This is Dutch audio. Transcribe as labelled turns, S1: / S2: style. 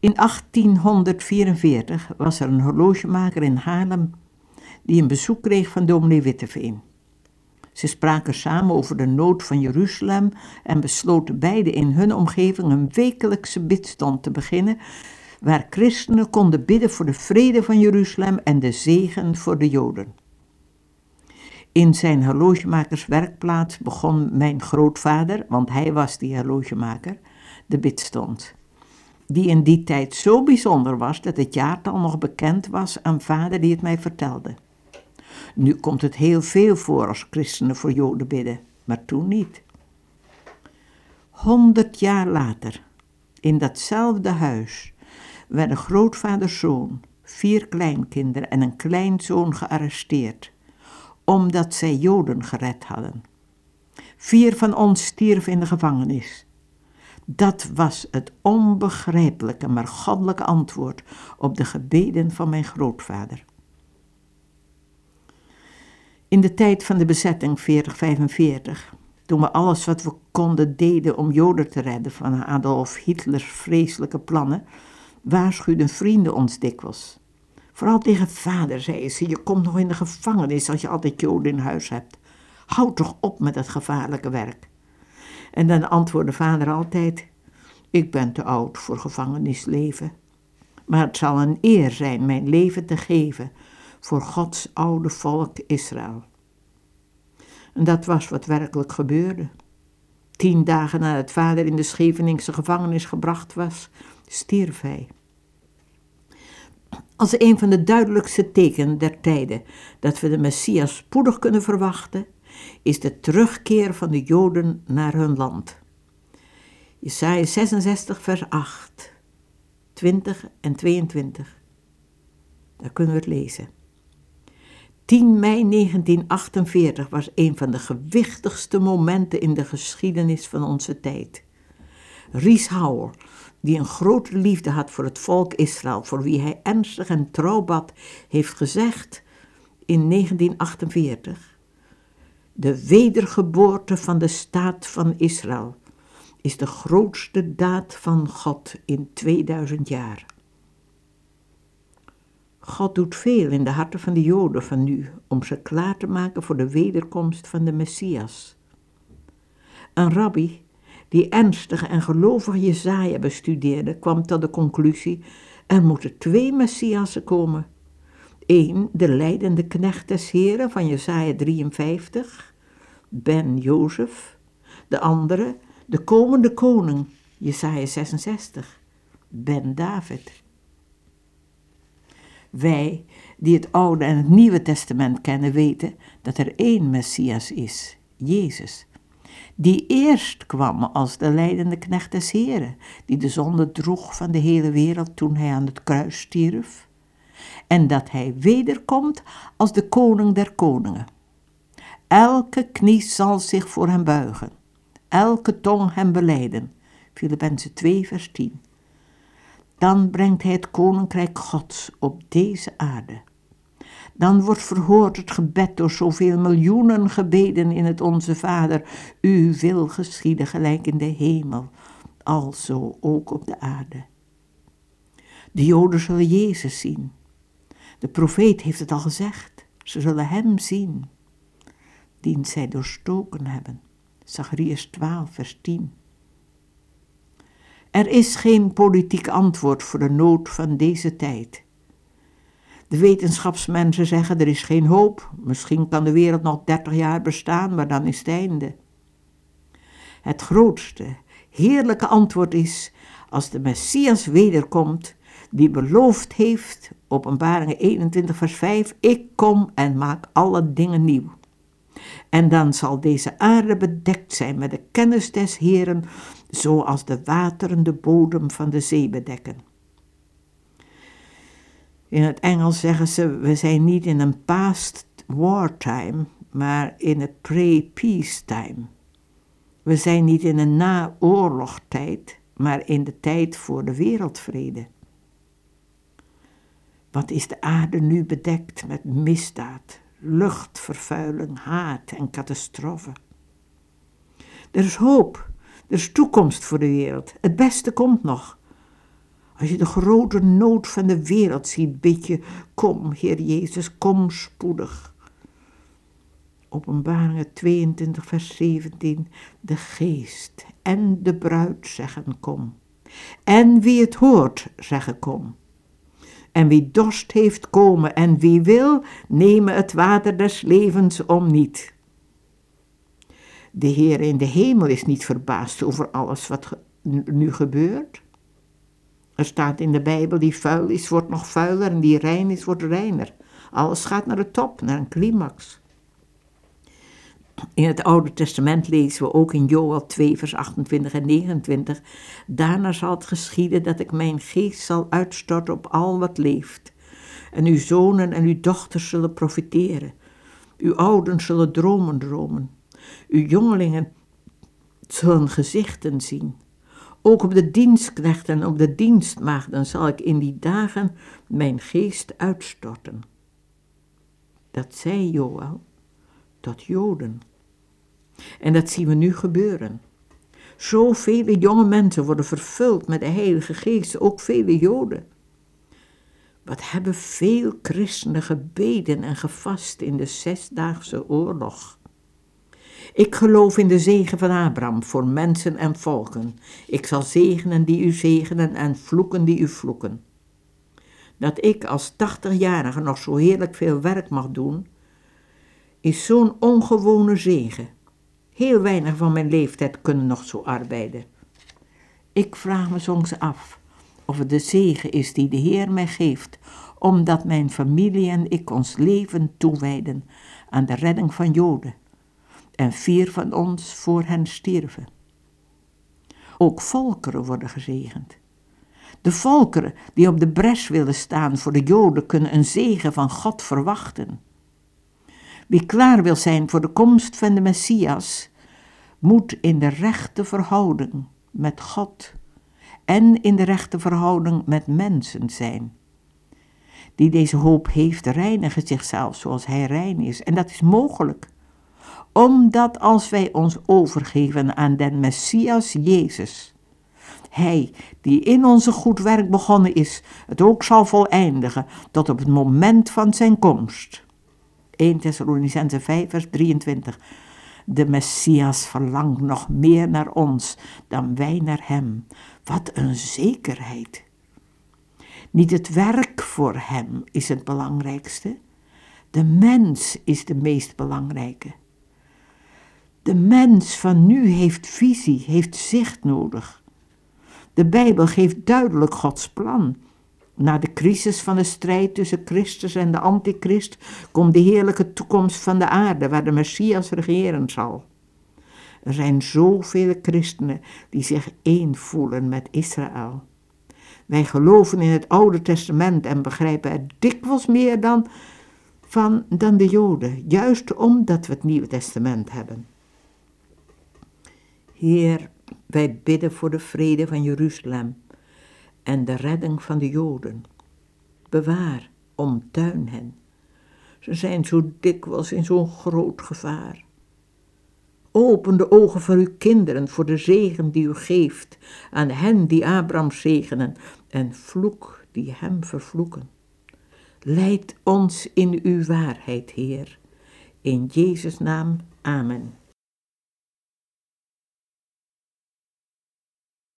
S1: In 1844 was er een horlogemaker in Haarlem die een bezoek kreeg van dominee Witteveen. Ze spraken samen over de nood van Jeruzalem en besloten beide in hun omgeving een wekelijkse bidstond te beginnen, waar christenen konden bidden voor de vrede van Jeruzalem en de zegen voor de Joden. In zijn horlogemakerswerkplaats begon mijn grootvader, want hij was die horlogemaker, de bidstond. Die in die tijd zo bijzonder was dat het jaartal nog bekend was aan vader die het mij vertelde. Nu komt het heel veel voor als christenen voor Joden bidden, maar toen niet. Honderd jaar later, in datzelfde huis, werden grootvaders zoon, vier kleinkinderen en een kleinzoon gearresteerd, omdat zij Joden gered hadden. Vier van ons stierven in de gevangenis. Dat was het onbegrijpelijke, maar goddelijke antwoord op de gebeden van mijn grootvader. In de tijd van de bezetting 4045, toen we alles wat we konden deden om Joden te redden van Adolf Hitlers vreselijke plannen, waarschuwden vrienden ons dikwijls. Vooral tegen vader, zei ze, je komt nog in de gevangenis als je altijd Joden in huis hebt. Houd toch op met dat gevaarlijke werk. En dan antwoordde vader altijd, ik ben te oud voor gevangenisleven. Maar het zal een eer zijn mijn leven te geven voor Gods oude volk Israël. En dat was wat werkelijk gebeurde. Tien dagen nadat vader in de Scheveningse gevangenis gebracht was, stierf hij. Als een van de duidelijkste tekenen der tijden dat we de Messias spoedig kunnen verwachten, is de terugkeer van de Joden naar hun land. Jesaja 66 vers 8, 20 en 22. Daar kunnen we het lezen. 10 mei 1948 was een van de gewichtigste momenten in de geschiedenis van onze tijd. Ries die een grote liefde had voor het volk Israël, voor wie hij ernstig en trouw bad, heeft gezegd in 1948: De wedergeboorte van de staat van Israël is de grootste daad van God in 2000 jaar. God doet veel in de harten van de Joden van nu om ze klaar te maken voor de wederkomst van de Messias. Een rabbi die ernstig en gelovig Jezaja bestudeerde, kwam tot de conclusie: er moeten twee Messiassen komen. Eén, de leidende knecht des Heren van Jezaja 53, Ben Jozef. De andere, de komende koning, Jesaja 66, Ben David. Wij, die het Oude en het Nieuwe Testament kennen, weten dat er één Messias is, Jezus, die eerst kwam als de leidende knecht des Heren, die de zonde droeg van de hele wereld toen hij aan het kruis stierf, en dat hij wederkomt als de koning der koningen. Elke knie zal zich voor hem buigen, elke tong hem beleiden. Filippenzen 2 vers 10 dan brengt hij het koninkrijk Gods op deze aarde. Dan wordt verhoord het gebed door zoveel miljoenen gebeden in het Onze Vader. U wil geschieden gelijk in de hemel, alzo ook op de aarde. De Joden zullen Jezus zien. De profeet heeft het al gezegd. Ze zullen Hem zien, dien zij doorstoken hebben. Zacharias 12, vers 10. Er is geen politiek antwoord voor de nood van deze tijd. De wetenschapsmensen zeggen er is geen hoop, misschien kan de wereld nog 30 jaar bestaan, maar dan is het einde. Het grootste, heerlijke antwoord is als de Messias wederkomt, die beloofd heeft, openbaringen 21 vers 5, ik kom en maak alle dingen nieuw. En dan zal deze aarde bedekt zijn met de kennis des Heren, zoals de wateren de bodem van de zee bedekken. In het Engels zeggen ze, we zijn niet in een past wartime, maar in een pre-peace time. We zijn niet in een naoorlogtijd, maar in de tijd voor de wereldvrede. Wat is de aarde nu bedekt met misdaad, luchtvervuiling, haat en catastrofe? Er is hoop er is toekomst voor de wereld. Het beste komt nog. Als je de grote nood van de wereld ziet, bid je, kom, Heer Jezus, kom spoedig. Openbaringen 22, vers 17. De geest en de bruid zeggen kom. En wie het hoort, zeggen kom. En wie dorst heeft komen en wie wil, nemen het water des levens om niet. De Heer in de hemel is niet verbaasd over alles wat nu gebeurt. Er staat in de Bijbel, die vuil is, wordt nog vuiler en die rein is, wordt reiner. Alles gaat naar de top, naar een climax. In het Oude Testament lezen we ook in Joel 2, vers 28 en 29. Daarna zal het geschieden dat ik mijn geest zal uitstorten op al wat leeft. En uw zonen en uw dochters zullen profiteren. Uw ouden zullen dromen dromen. Uw jongelingen zullen gezichten zien. Ook op de dienstknechten en op de dienstmaagden zal ik in die dagen mijn geest uitstorten. Dat zei Joel tot Joden. En dat zien we nu gebeuren. Zoveel jonge mensen worden vervuld met de Heilige Geest, ook vele Joden. Wat hebben veel christenen gebeden en gevast in de zesdaagse oorlog. Ik geloof in de zegen van Abraham voor mensen en volken. Ik zal zegenen die u zegenen en vloeken die u vloeken. Dat ik als tachtigjarige nog zo heerlijk veel werk mag doen, is zo'n ongewone zegen. Heel weinig van mijn leeftijd kunnen nog zo arbeiden. Ik vraag me soms af of het de zegen is die de Heer mij geeft, omdat mijn familie en ik ons leven toewijden aan de redding van Joden en vier van ons voor hen stierven. Ook volkeren worden gezegend. De volkeren die op de bres willen staan voor de Joden kunnen een zegen van God verwachten. Wie klaar wil zijn voor de komst van de Messias, moet in de rechte verhouding met God en in de rechte verhouding met mensen zijn. Die deze hoop heeft, reinigen zichzelf zoals hij rein is. En dat is mogelijk omdat als wij ons overgeven aan den Messias Jezus, Hij die in onze goed werk begonnen is, het ook zal voleindigen tot op het moment van zijn komst. 1 Thessalonicense 5 vers 23 De Messias verlangt nog meer naar ons dan wij naar hem. Wat een zekerheid! Niet het werk voor hem is het belangrijkste, de mens is de meest belangrijke. De mens van nu heeft visie, heeft zicht nodig. De Bijbel geeft duidelijk Gods plan. Na de crisis van de strijd tussen Christus en de antichrist komt de heerlijke toekomst van de aarde waar de Messias regeren zal. Er zijn zoveel christenen die zich één voelen met Israël. Wij geloven in het Oude Testament en begrijpen er dikwijls meer dan, van, dan de Joden, juist omdat we het Nieuwe Testament hebben. Heer, wij bidden voor de vrede van Jeruzalem en de redding van de Joden. Bewaar, omtuin hen. Ze zijn zo dikwijls in zo'n groot gevaar. Open de ogen van uw kinderen voor de zegen die u geeft aan hen die Abraham zegenen en vloek die hem vervloeken. Leid ons in uw waarheid, Heer. In Jezus' naam, amen.